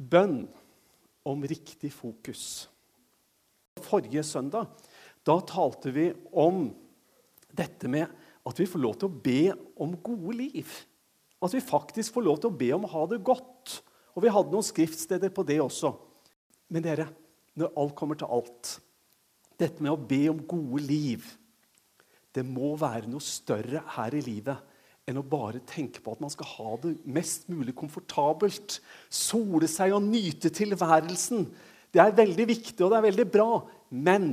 bønn om riktig fokus. Forrige søndag da talte vi om dette med at vi får lov til å be om gode liv. At vi faktisk får lov til å be om å ha det godt. Og vi hadde noen skriftsteder på det også. Men dere, når alt kommer til alt Dette med å be om gode liv Det må være noe større her i livet enn å bare tenke på at man skal ha det mest mulig komfortabelt. Sole seg og nyte tilværelsen. Det er veldig viktig, og det er veldig bra. Men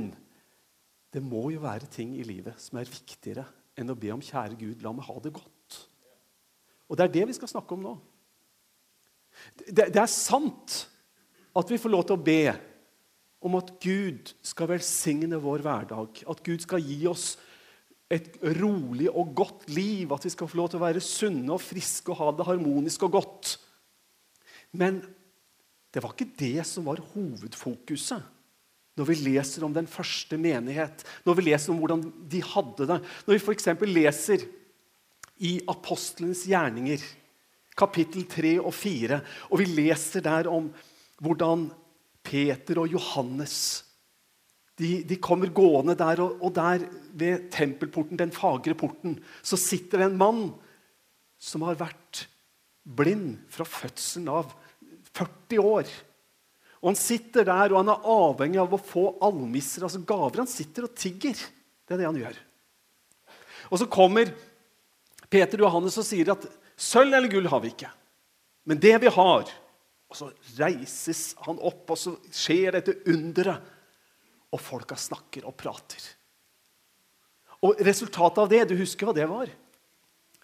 det må jo være ting i livet som er viktigere enn å be om 'Kjære Gud, la meg ha det godt'. Og det er det vi skal snakke om nå. Det, det er sant at vi får lov til å be om at Gud skal velsigne vår hverdag. At Gud skal gi oss et rolig og godt liv. At vi skal få lov til å være sunne og friske og ha det harmonisk og godt. Men det var ikke det som var hovedfokuset når vi leser om den første menighet, når vi leser om hvordan de hadde det. Når vi f.eks. leser i apostlenes gjerninger, kapittel 3 og 4, og vi leser der om hvordan Peter og Johannes de, de kommer gående der, og, og, der ved tempelporten, den fagre porten, så sitter det en mann som har vært blind fra fødselen av 40 år. Og Han sitter der, og han er avhengig av å få almisser, altså gaver. Han sitter og tigger. Det er det han gjør. Og så kommer Peter Johannes og sier at sølv eller gull har vi ikke. Men det vi har Og så reises han opp, og så skjer dette underet. Og folka snakker og prater. Og resultatet av det, du husker hva det var?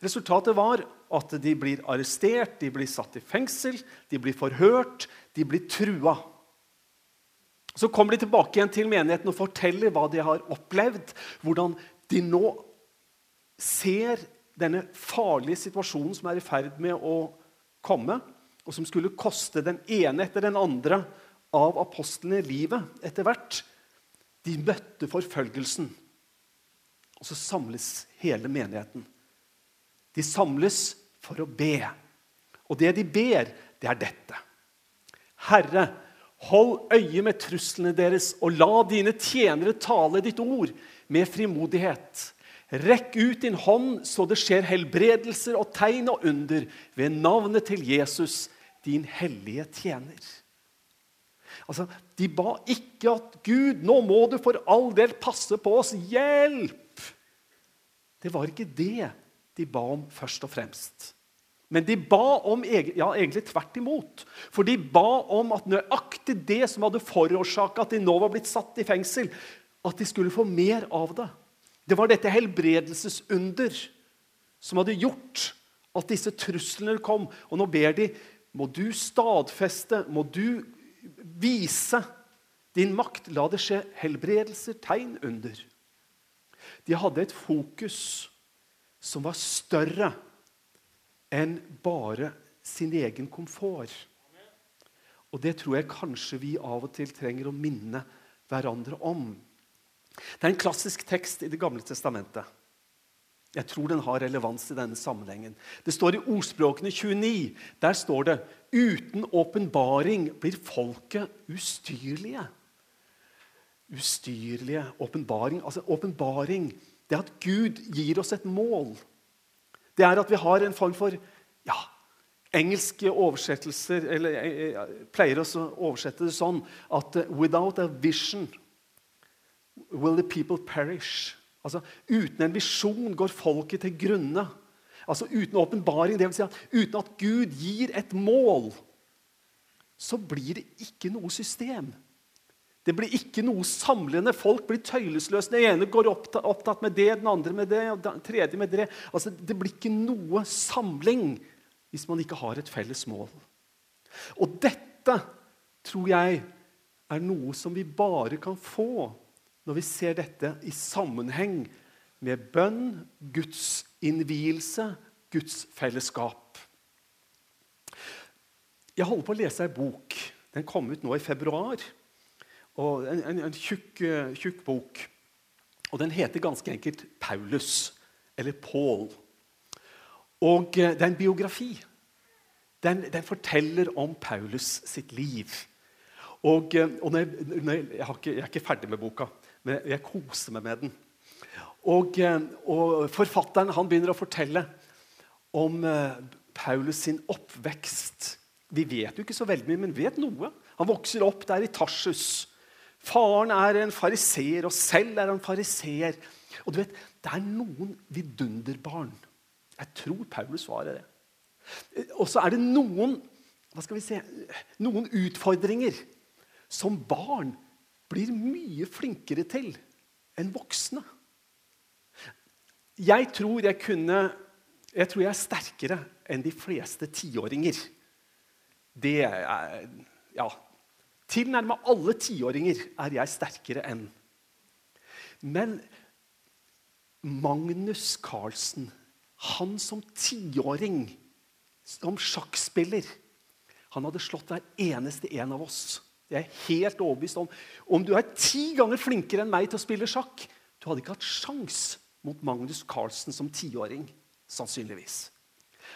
Resultatet var at de blir arrestert, de blir satt i fengsel, de blir forhørt, de blir trua. Så kommer de tilbake igjen til menigheten og forteller hva de har opplevd. Hvordan de nå ser denne farlige situasjonen som er i ferd med å komme, og som skulle koste den ene etter den andre av apostlene livet etter hvert. De møtte forfølgelsen. Og så samles hele menigheten. De samles for å be. Og det de ber, det er dette. Herre, hold øye med truslene deres, og la dine tjenere tale ditt ord med frimodighet. Rekk ut din hånd så det skjer helbredelser og tegn og under ved navnet til Jesus, din hellige tjener. Altså, De ba ikke at 'Gud, nå må du for all del passe på oss. Hjelp!' Det var ikke det de ba om først og fremst. Men de ba om ja, egentlig tvert imot. For de ba om at nøyaktig det som hadde forårsaka at de nå var blitt satt i fengsel, at de skulle få mer av det. Det var dette helbredelsesunder som hadde gjort at disse truslene kom. Og nå ber de må du stadfeste, må du vise din makt. La det skje helbredelser, tegn, under. De hadde et fokus som var større enn bare sin egen komfort. Og det tror jeg kanskje vi av og til trenger å minne hverandre om. Det er en klassisk tekst i Det gamle testamentet. Jeg tror den har relevans i denne sammenhengen. Det står i Ordspråkene 29. Der står det uten åpenbaring blir folket ustyrlige. Ustyrlige. Åpenbaring. Altså, åpenbaring det er at Gud gir oss et mål det er at vi har en form for ja, Engelske oversettelser eller, jeg, eh, jeg, eh, pleier å oversette det sånn at uh, 'without a vision will the people perish'. Altså, Uten en visjon går folket til grunne. Altså Uten åpenbaring, dvs. Si at uten at Gud gir et mål, så blir det ikke noe system. Det blir ikke noe samlende. Folk blir tøylesløse. Den ene går opptatt med det, den andre med det, og den tredje med det. Altså, det blir ikke noe samling hvis man ikke har et felles mål. Og dette tror jeg er noe som vi bare kan få når vi ser dette i sammenheng med bønn, Guds innvielse, Guds fellesskap. Jeg holder på å lese ei bok. Den kom ut nå i februar en, en, en tjukk, eh, tjukk, bok. Og den heter ganske enkelt 'Paulus', eller 'Paul'. Og eh, det er en biografi. den, den forteller om Paulus sitt liv. Og, og og jeg, jeg, jeg, ikke, jeg, er ikke ferdig med boka, men jeg koser meg med den. Og, eh, og forfatteren han begynner å fortelle om eh, Paulus sin oppvekst. Vi vet jo ikke så veldig mye, men vet noe. Han vokser opp der i Tarsus. Faren er en fariseer, og selv er han fariseer. Og du vet, det er noen vidunderbarn. Jeg tror Paulus svarer det. Og så er det noen hva skal vi se, noen utfordringer som barn blir mye flinkere til enn voksne. Jeg tror jeg kunne Jeg tror jeg er sterkere enn de fleste tiåringer. Det er Ja. Tilnærma alle tiåringer er jeg sterkere enn. Men Magnus Carlsen, han som tiåring, som sjakkspiller Han hadde slått hver eneste en av oss. Jeg er jeg helt overbevist om Om du er ti ganger flinkere enn meg til å spille sjakk, du hadde ikke hatt sjans mot Magnus Carlsen som tiåring. Sannsynligvis.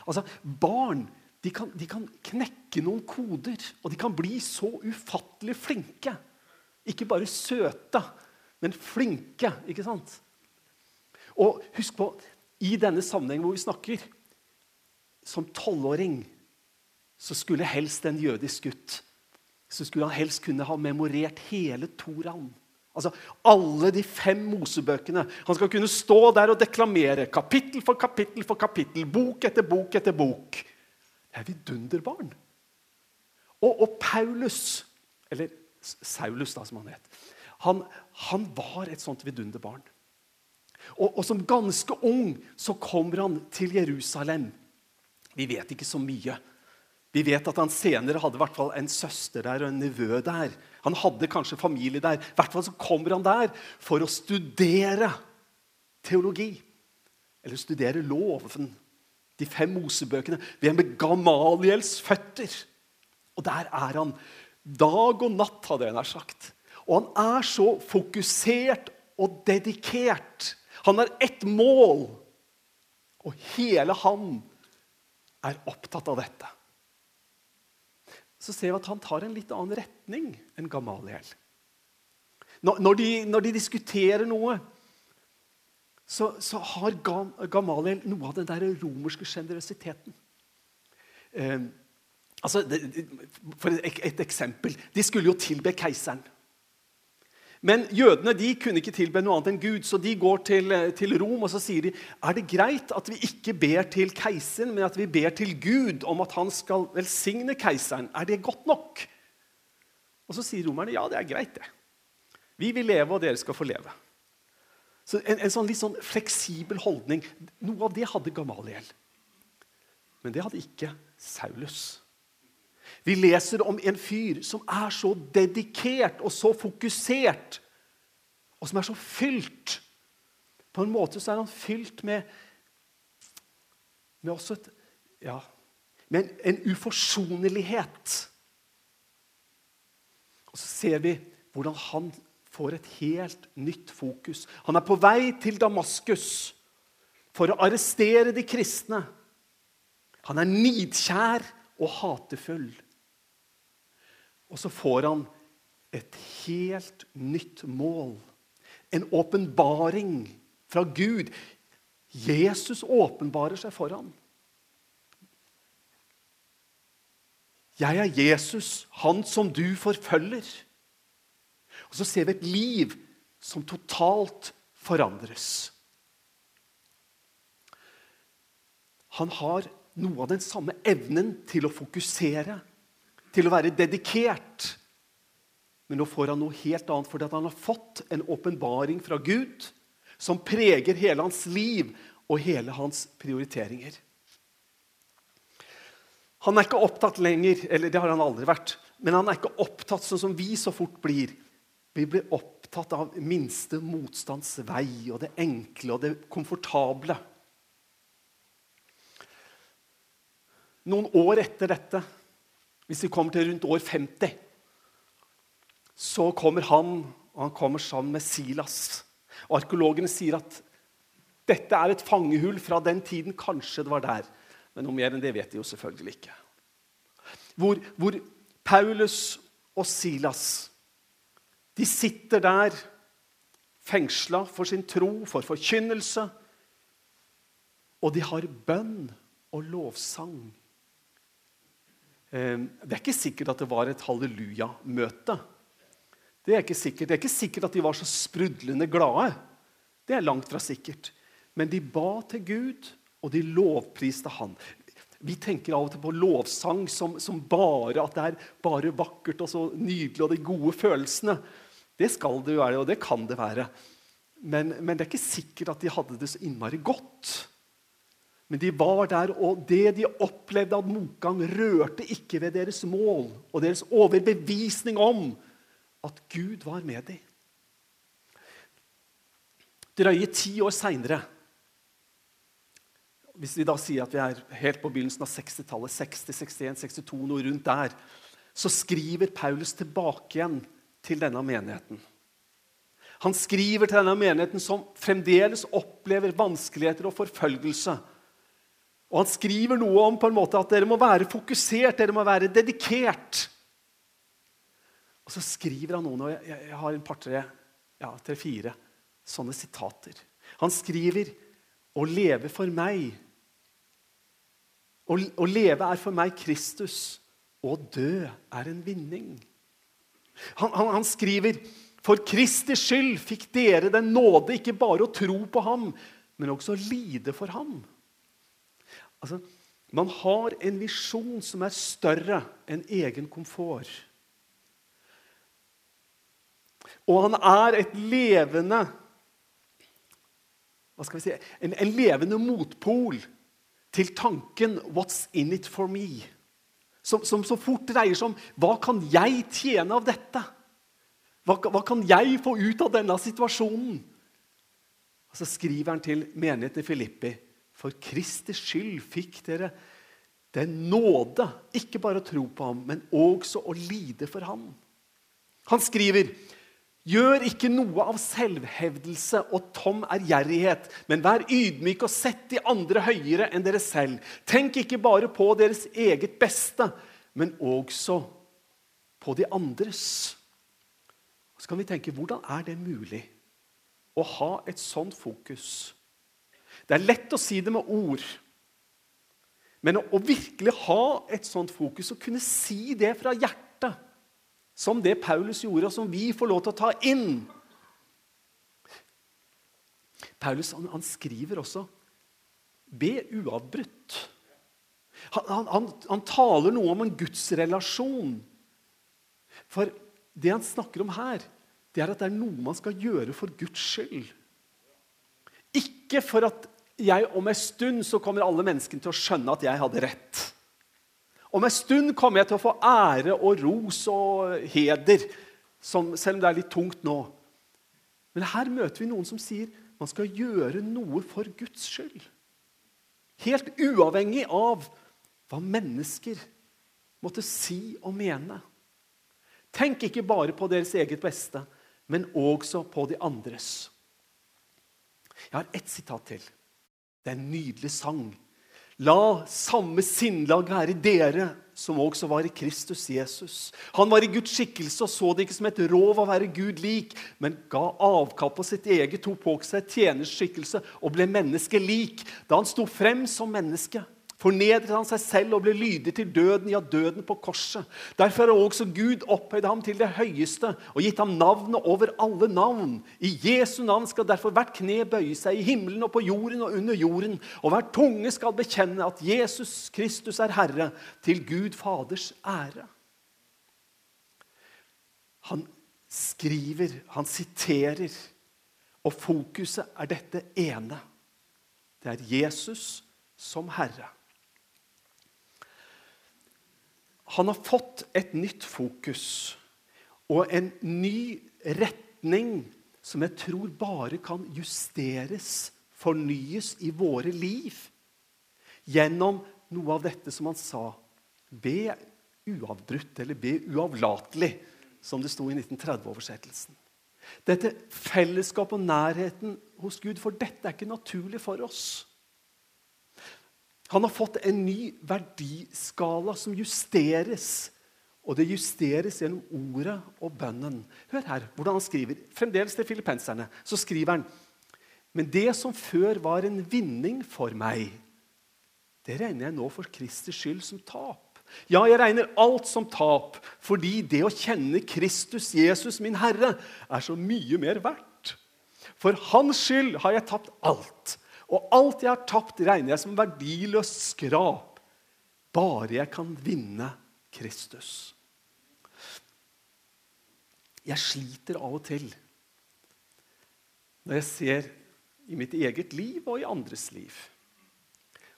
Altså, Barn de kan, de kan, knekke noen koder, og de kan bli så ufattelig flinke. Ikke bare søte, men flinke. ikke sant? Og husk på, i denne sammenhengen hvor vi snakker Som tolvåring så skulle helst en jødisk gutt så skulle han helst kunne ha memorert hele Toraen. Altså alle de fem Mosebøkene. Han skal kunne stå der og deklamere kapittel for kapittel for kapittel, bok etter bok etter bok. Det er vidunderbarn. Og, og Paulus, eller Saulus, da, som han het, han, han var et sånt vidunderbarn. Og, og, som ganske ung så kommer han til Jerusalem. Vi vet ikke så mye. Vi vet at han senere hadde hvert fall en søster der og en nevø der. Han hadde kanskje familie der. I hvert fall så kommer han der for å studere teologi. Eller studere loven. De fem Mosebøkene ved Gamaliels føtter. Og der er han dag og natt, hadde jeg nær sagt. Og han er så fokusert og dedikert han har ett mål, og hele han er opptatt av dette. Så ser vi at han tar en litt annen retning enn Gamaliel. Når de, når de diskuterer noe, så, så, har Gamaliel noe av den der romerske sjenerøsiteten. Eh, altså, for et, et, eksempel De skulle jo tilbe keiseren. Men jødene de kunne ikke tilbe noe annet enn Gud, så de går til, til, Rom og så sier de, er det greit at vi ikke ber til keiseren, men at vi ber til Gud om at han skal velsigne keiseren. Er det godt nok? Og Så sier romerne ja, det er greit. det. Vi vil leve, og dere skal få leve. Så En, en sånn litt sånn fleksibel holdning. Noe av det hadde Gamaliel. Men det hadde ikke Saulus. Vi leser om en fyr som er så dedikert og så fokusert, og som er så fylt. På en måte så er han fylt med, med også et ja, med en, en uforsonlighet. Og så ser vi hvordan han får et helt nytt fokus. Han er på vei til Damaskus for å arrestere de kristne. Han er nidkjær og hatefull. Og så får han et helt nytt mål. En åpenbaring fra Gud. Jesus åpenbarer seg for ham. Jeg er Jesus, han som du forfølger. Og så ser vi et liv som totalt forandres. Han har noe av den samme evnen til å fokusere, til å være dedikert. Men nå får han noe helt annet, fordi han har fått en åpenbaring fra Gud som preger hele hans liv og hele hans prioriteringer. Han er ikke opptatt lenger, eller det har han aldri vært, men han er ikke opptatt sånn som vi så fort blir. Vi blir opptatt av minste motstands vei og det enkle og det komfortable. Noen år etter dette, hvis vi kommer til rundt år 50, så kommer han, og han kommer sammen med Silas. Og Arkeologene sier at dette er et fangehull fra den tiden. Kanskje det var der. Men noe mer enn det vet de jo selvfølgelig ikke. hvor, hvor Paulus og Silas de sitter der fengsla for sin tro, for forkynnelse. Og de har bønn og lovsang. Ehm, det er ikke sikkert at det var et halleluja-møte. Det er ikke sikkert. Det er ikke sikkert at de var så sprudlende glade. Det er langt fra sikkert. Men de ba til Gud, og de lovpriste Han. Vi tenker av og til på lovsang som, som bare at det er bare vakkert og så nydelig og de gode følelsene. Det skal det jo være, og det kan det være. Men, men det er ikke sikkert at de hadde det så innmari godt. Men de var der, og det de opplevde av motgang, rørte ikke ved deres mål og deres overbevisning om at Gud var med dem. Drøye ti år seinere Hvis vi da sier at vi er helt på begynnelsen av 60-tallet, 60, 61, 62, noe rundt der, så skriver Paulus tilbake igjen til denne menigheten. Han skriver til denne menigheten som fremdeles opplever vanskeligheter og forfølgelse. Og han skriver noe om på en måte at dere må være fokusert, dere må være dedikert. Og så skriver han noen, og jeg, jeg har en par-tre, ja, tre-fire sånne sitater. Han skriver 'Å leve for meg'. Å, å leve er for meg Kristus. Å dø er en vinning. Han, han, han skriver for Kristi skyld fikk dere den nåde ikke bare å tro på ham, men også å lide for ham. Altså, man har en visjon som er større enn egen komfort. Og han er et levende hva skal vi si, en, en levende motpol til tanken 'what's in it for me'? Som, så fort dreier seg om hva kan jeg tjene av dette? Hva, hva kan jeg få ut av denne situasjonen? Og Så skriver han til menigheten i Filippi. For Kristi skyld fikk dere den nåde, ikke bare å tro på ham, men også å lide for ham. Han skriver Gjør ikke noe av selvhevdelse og tom ærgjerrighet, men vær ydmyk og sett de andre høyere enn dere selv. Tenk ikke bare på deres eget beste, men også på de andres. Så kan vi tenke hvordan er det mulig å ha et sånt fokus? Det er lett å si det med ord. Men å, å virkelig ha et sånt fokus og kunne si det fra hjertet som det Paulus gjorde, og som vi får lov til å ta inn. Paulus han, han skriver også 'be uavbrutt'. Han, han, han, taler noe om en gudsrelasjon. For det han snakker om her, det er at det er noe man skal gjøre for Guds skyld. Ikke for at jeg om en stund så kommer alle menneskene til å skjønne at jeg hadde rett. Om en stund kommer jeg til å få ære og ros og heder, som, selv om det er litt tungt nå. Men her møter vi noen som sier man skal gjøre noe for Guds skyld. Helt uavhengig av hva mennesker måtte si og mene. Tenk ikke bare på deres eget beste, men også på de andres. Jeg har ett sitat til. Det er en nydelig sang La samme sinnlag være dere som også var i Kristus Jesus. Han var i Guds skikkelse og så det ikke som et rov å være Gud lik, men ga avkall på sitt eget, tok på seg tjenerskikkelse og ble menneskelik da han sto frem som menneske fornedret han seg selv og ble lydig til døden, ja, døden på korset. Derfor har også Gud opphøyd ham til det høyeste og gitt ham navnet over alle navn. I Jesu navn skal derfor hvert kne bøye seg i himmelen og på jorden og under jorden, og hver tunge skal bekjenne at Jesus Kristus er Herre, til Gud Faders ære. Han skriver, han siterer, og fokuset er dette ene. Det er Jesus som Herre. Han har fått et nytt fokus og en ny retning som jeg tror bare kan justeres, fornyes i våre liv gjennom noe av dette som han sa. Be uavbrutt, eller be uavlatelig, som det sto i 1930-oversettelsen. Dette fellesskapet og nærheten hos Gud, for dette er ikke naturlig for oss. Han har fått en ny verdiskala som justeres. Og det justeres gjennom ordet og bønnen. Hør her hvordan han skriver. Fremdeles til filippenserne. Så skriver han Men det som før var en vinning for meg, det regner jeg nå for Kristers skyld som tap. Ja, jeg regner alt som tap, fordi det å kjenne Kristus, Jesus, min Herre, er så mye mer verdt. For hans skyld har jeg tapt alt. Og alt jeg har tapt, regner jeg som verdiløst skrap, bare jeg kan vinne Kristus. Jeg sliter av og til når jeg ser i mitt eget liv og i andres liv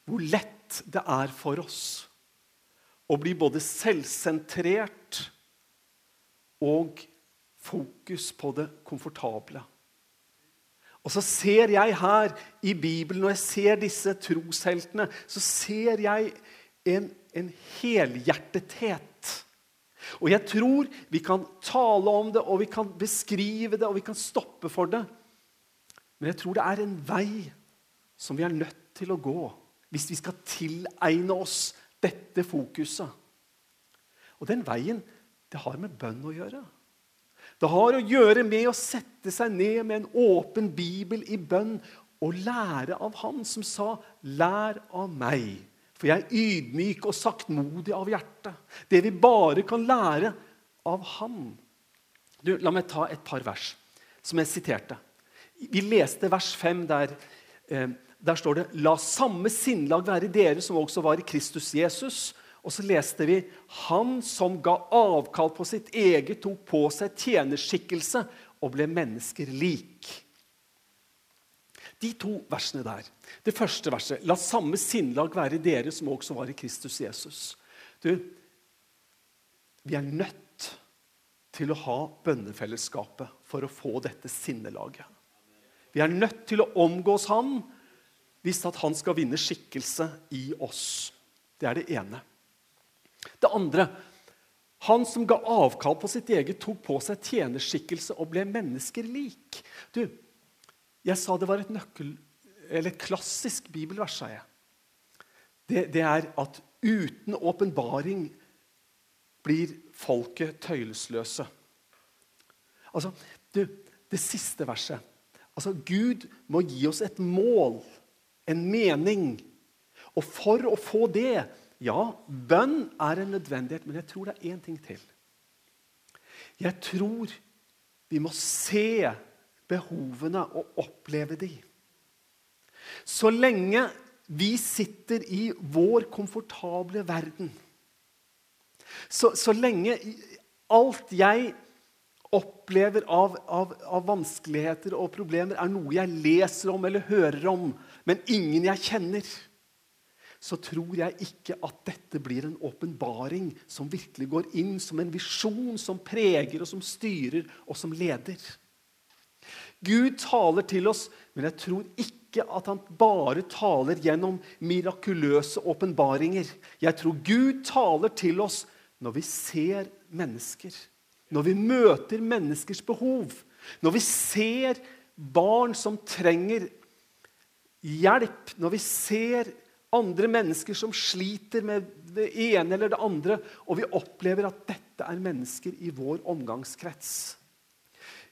hvor lett det er for oss å bli både selvsentrert og fokus på det komfortable. Og så ser jeg her i Bibelen, når jeg ser disse trosheltene, så ser jeg en, en helhjertethet. Og jeg tror vi kan tale om det, og vi kan beskrive det, og vi kan stoppe for det. Men jeg tror det er en vei som vi er nødt til å gå hvis vi skal tilegne oss dette fokuset. Og den veien, det har med bønn å gjøre. Det har å gjøre med å sette seg ned med en åpen bibel i bønn og lære av Han som sa, 'Lær av meg', for jeg er ydmyk og saktmodig av hjerte. Det vi bare kan lære av Han. Du, la meg ta et par vers som jeg siterte. Vi leste vers 5 der. Eh, der står det 'La samme sinnlag være dere som også var i Kristus Jesus'. Og så leste vi 'Han som ga avkall på sitt eget, tok på seg tjenerskikkelse og ble mennesker lik'. De to versene der. Det første verset 'La samme sinnlag være i dere som også var i Kristus Jesus'. Du, vi er nødt til å ha bønnefellesskapet for å få dette sinnelaget. Vi er nødt til å omgås Han hvis at Han skal vinne skikkelse i oss. Det er det ene. Det andre Han som ga avkall på sitt eget, tok på seg tjenerskikkelse og ble mennesker lik. Du, jeg sa det var et nøkkel, eller et klassisk bibelvers, sa jeg. Det, det er at uten åpenbaring blir folket tøylesløse. Altså, du, det siste verset. Altså, Gud må gi oss et mål, en mening. Og for å få det ja, bønn er en nødvendighet, men jeg tror det er én ting til. Jeg tror vi må se behovene og oppleve de. Så lenge vi sitter i vår komfortable verden, så, så lenge alt jeg opplever av, av, av, vanskeligheter og problemer, er noe jeg leser om eller hører om, men ingen jeg kjenner så tror jeg ikke at dette blir en åpenbaring som virkelig går inn som en visjon som preger og som styrer og som leder. Gud taler til oss, men jeg tror ikke at han bare taler gjennom mirakuløse åpenbaringer. Jeg tror Gud taler til oss når vi ser mennesker. Når vi møter menneskers behov. Når vi ser barn som trenger hjelp. Når vi ser andre mennesker som sliter med det ene eller det andre, og vi opplever at dette er mennesker i vår omgangskrets.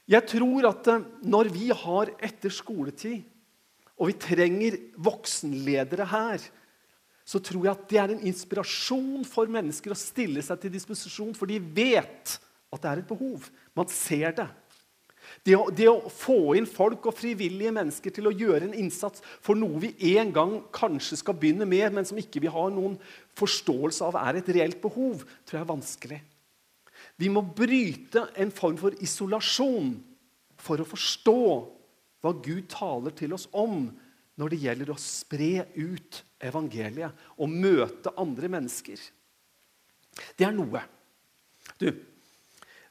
Jeg tror at eh, når vi har etter skoletid, og vi trenger voksenledere her, så tror jeg at det er en inspirasjon for mennesker å stille seg til disposisjon, for de vet at det er et behov. Man ser det. Det å, det å, få inn folk og frivillige mennesker til å gjøre en innsats for noe vi en gang kanskje skal begynne med, men som ikke vi har noen forståelse av er et reelt behov, tror jeg er vanskelig. Vi må bryte en form for isolasjon for å forstå hva Gud taler til oss om når det gjelder å spre ut evangeliet og møte andre mennesker. Det er noe. Du,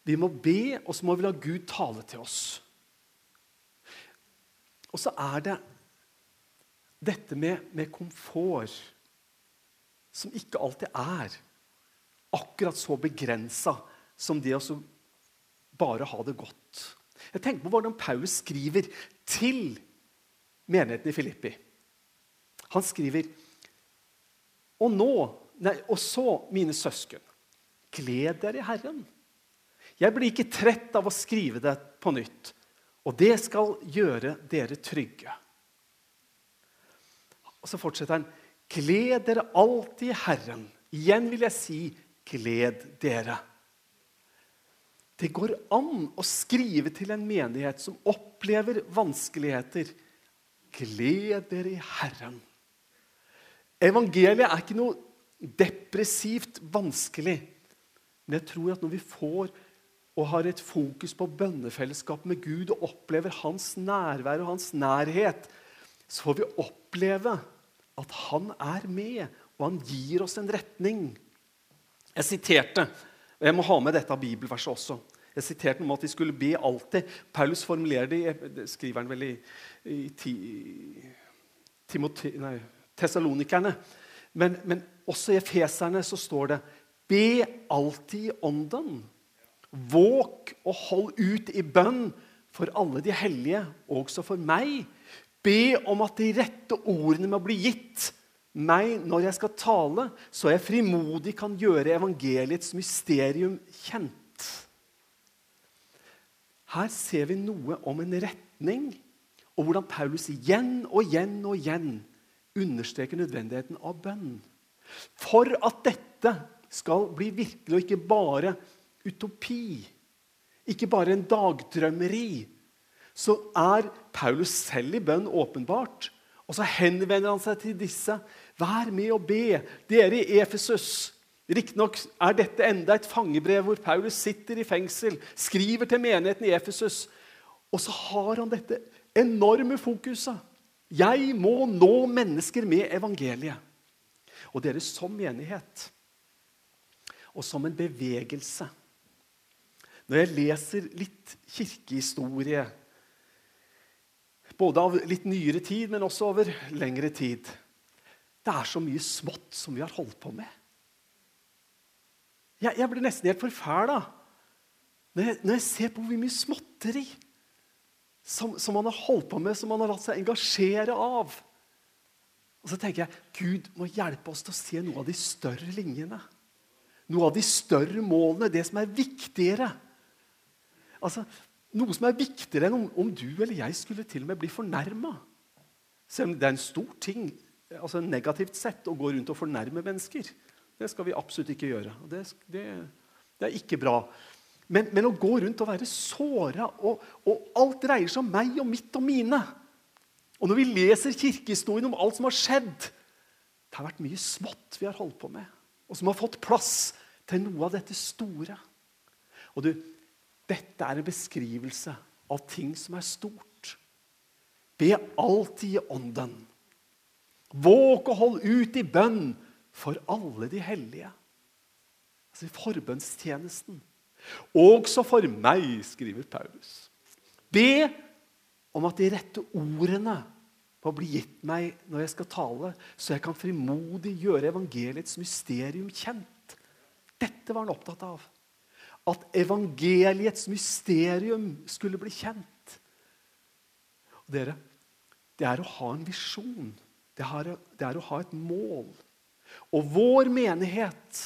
vi må be, og så må vi la Gud tale til oss. Og så er det dette med, med komfort som ikke alltid er akkurat så begrensa som det å bare ha det godt. Jeg tenker på hvordan Paulus skriver til menigheten i Filippi. Han skriver Og nå, nei, og så, mine søsken, gled dere i Herren. Jeg blir ikke trett av å skrive det på nytt, og det skal gjøre dere trygge. Og så fortsetter han. Gled dere alltid i Herren. Igjen vil jeg si, gled dere. Det går an å skrive til en menighet som opplever vanskeligheter. Gled dere i Herren. Evangeliet er ikke noe depressivt vanskelig. Men jeg tror at når vi får og har et fokus på bønnefellesskap med Gud og opplever hans nærvær og hans nærhet, så får vi oppleve at han er med, og han gir oss en retning. Jeg siterte, og jeg må ha med dette bibelverset også. Jeg siterte om at vi skulle be alltid. Paulus formulerer det, skriver han vel i, i, i Tessalonikerne. Men, men, også i Efeserne så står det Be alltid i ånden. Våk og hold ut i bønn for alle de hellige, også for meg. Be om at de rette ordene må bli gitt meg når jeg skal tale, så jeg frimodig kan gjøre evangeliets mysterium kjent. Her ser vi noe om en retning, og hvordan Paulus igjen og igjen og igjen understreker nødvendigheten av bønn. For at dette skal bli virkelig, og ikke bare utopi, ikke bare en dagdrømmeri, så er Paulus selv i bønn åpenbart. Og så henvender han seg til disse. Vær med og be, dere i Efesus. Riktignok er dette enda et fangebrev hvor Paulus sitter i fengsel, skriver til menigheten i Efesus. Og så har han dette enorme fokuset. Jeg må nå mennesker med evangeliet. Og dere som menighet og som en bevegelse. Når jeg leser litt kirkehistorie, både av litt nyere tid, men også over lengre tid Det er så mye smått som vi har holdt på med. Jeg, jeg blir nesten helt forferda når, jeg, når jeg ser på hvor mye småtteri som, som man har holdt på med, som man har latt seg engasjere av. Og så tenker jeg Gud må hjelpe oss til å se noe av de større linjene. Noe av de større målene, det som er viktigere. Altså, Noe som er viktigere enn om, om du eller jeg skulle til og med bli fornærma. Selv om det er en stor ting altså negativt sett å gå rundt og fornærme mennesker. Det skal vi absolutt ikke gjøre. Det, det, det er ikke bra. Men, men, å gå rundt og være såra, og, og, alt dreier seg om meg og mitt og mine Og når vi leser kirkehistorien om alt som har skjedd Det har vært mye smått vi har holdt på med, og som har fått plass til noe av dette store. Og du, dette er en beskrivelse av ting som er stort. Be alltid i ånden. Våg og hold ut i bønn for alle de hellige. Altså i forbønnstjenesten. Også for meg, skriver Paulus. Be om at de rette ordene må bli gitt meg når jeg skal tale, så jeg kan frimodig gjøre evangeliets mysterium kjent. Dette var han opptatt av at evangeliets mysterium skulle bli kjent. Og dere, det er å ha en visjon. Det er, det er å ha et mål. Og vår menighet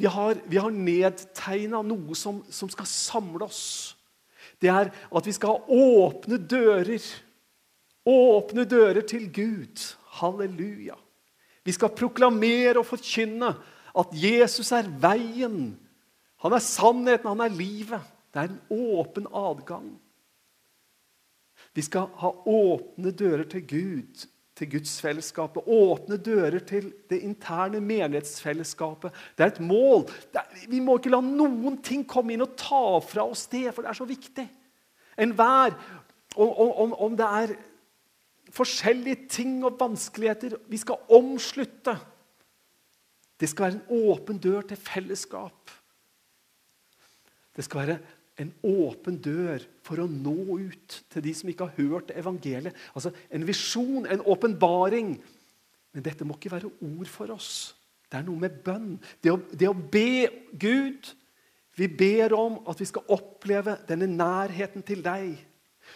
Vi har, vi har nedtegna noe som, som skal samle oss. Det er at vi skal ha åpne dører. Åpne dører til Gud. Halleluja. Vi skal proklamere og forkynne at Jesus er veien, han er sannheten, han er livet. Det er en åpen adgang. Vi skal ha åpne dører til Gud, til gudsfellesskapet. Åpne dører til det interne menighetsfellesskapet. Det er et mål. Er, vi må ikke la noen ting komme inn og ta fra oss det, for det er så viktig. Enhver, om, om, om det er forskjellige ting og vanskeligheter Vi skal omslutte. Det skal være en åpen dør til fellesskap. Det skal være en åpen dør for å nå ut til de som ikke har hørt evangeliet. Altså En visjon, en åpenbaring. Men dette må ikke være ord for oss. Det er noe med bønn. Det å, det å be Gud Vi ber om at vi skal oppleve denne nærheten til deg.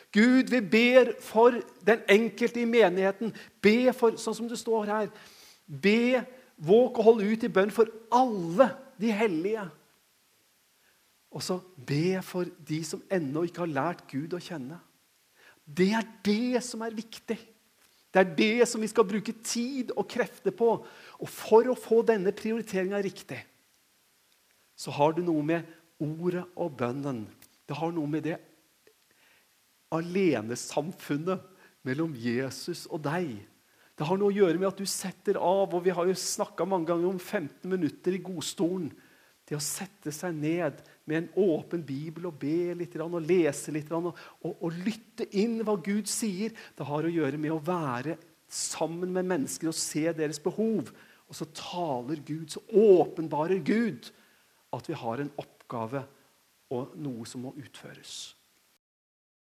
Gud, vi ber for den enkelte i menigheten. Be for, sånn som det står her, Be, våk og hold ut i bønn for alle de hellige. Og så be for de som ennå ikke har lært Gud å kjenne. Det er det som er viktig. Det er det som vi skal bruke tid og krefter på. Og for å få denne prioriteringa riktig, så har det noe med ordet og bønnen Det har noe med det alenesamfunnet mellom Jesus og deg. Det har noe å gjøre med at du setter av, og vi har jo snakka mange ganger om 15 minutter i godstolen. Det å sette seg ned med en åpen bibel og be litt og lese litt og, og, og, lytte inn hva Gud sier, det har å gjøre med å være sammen med mennesker og se deres behov. Og så taler Gud, så åpenbarer Gud at vi har en oppgave og noe som må utføres.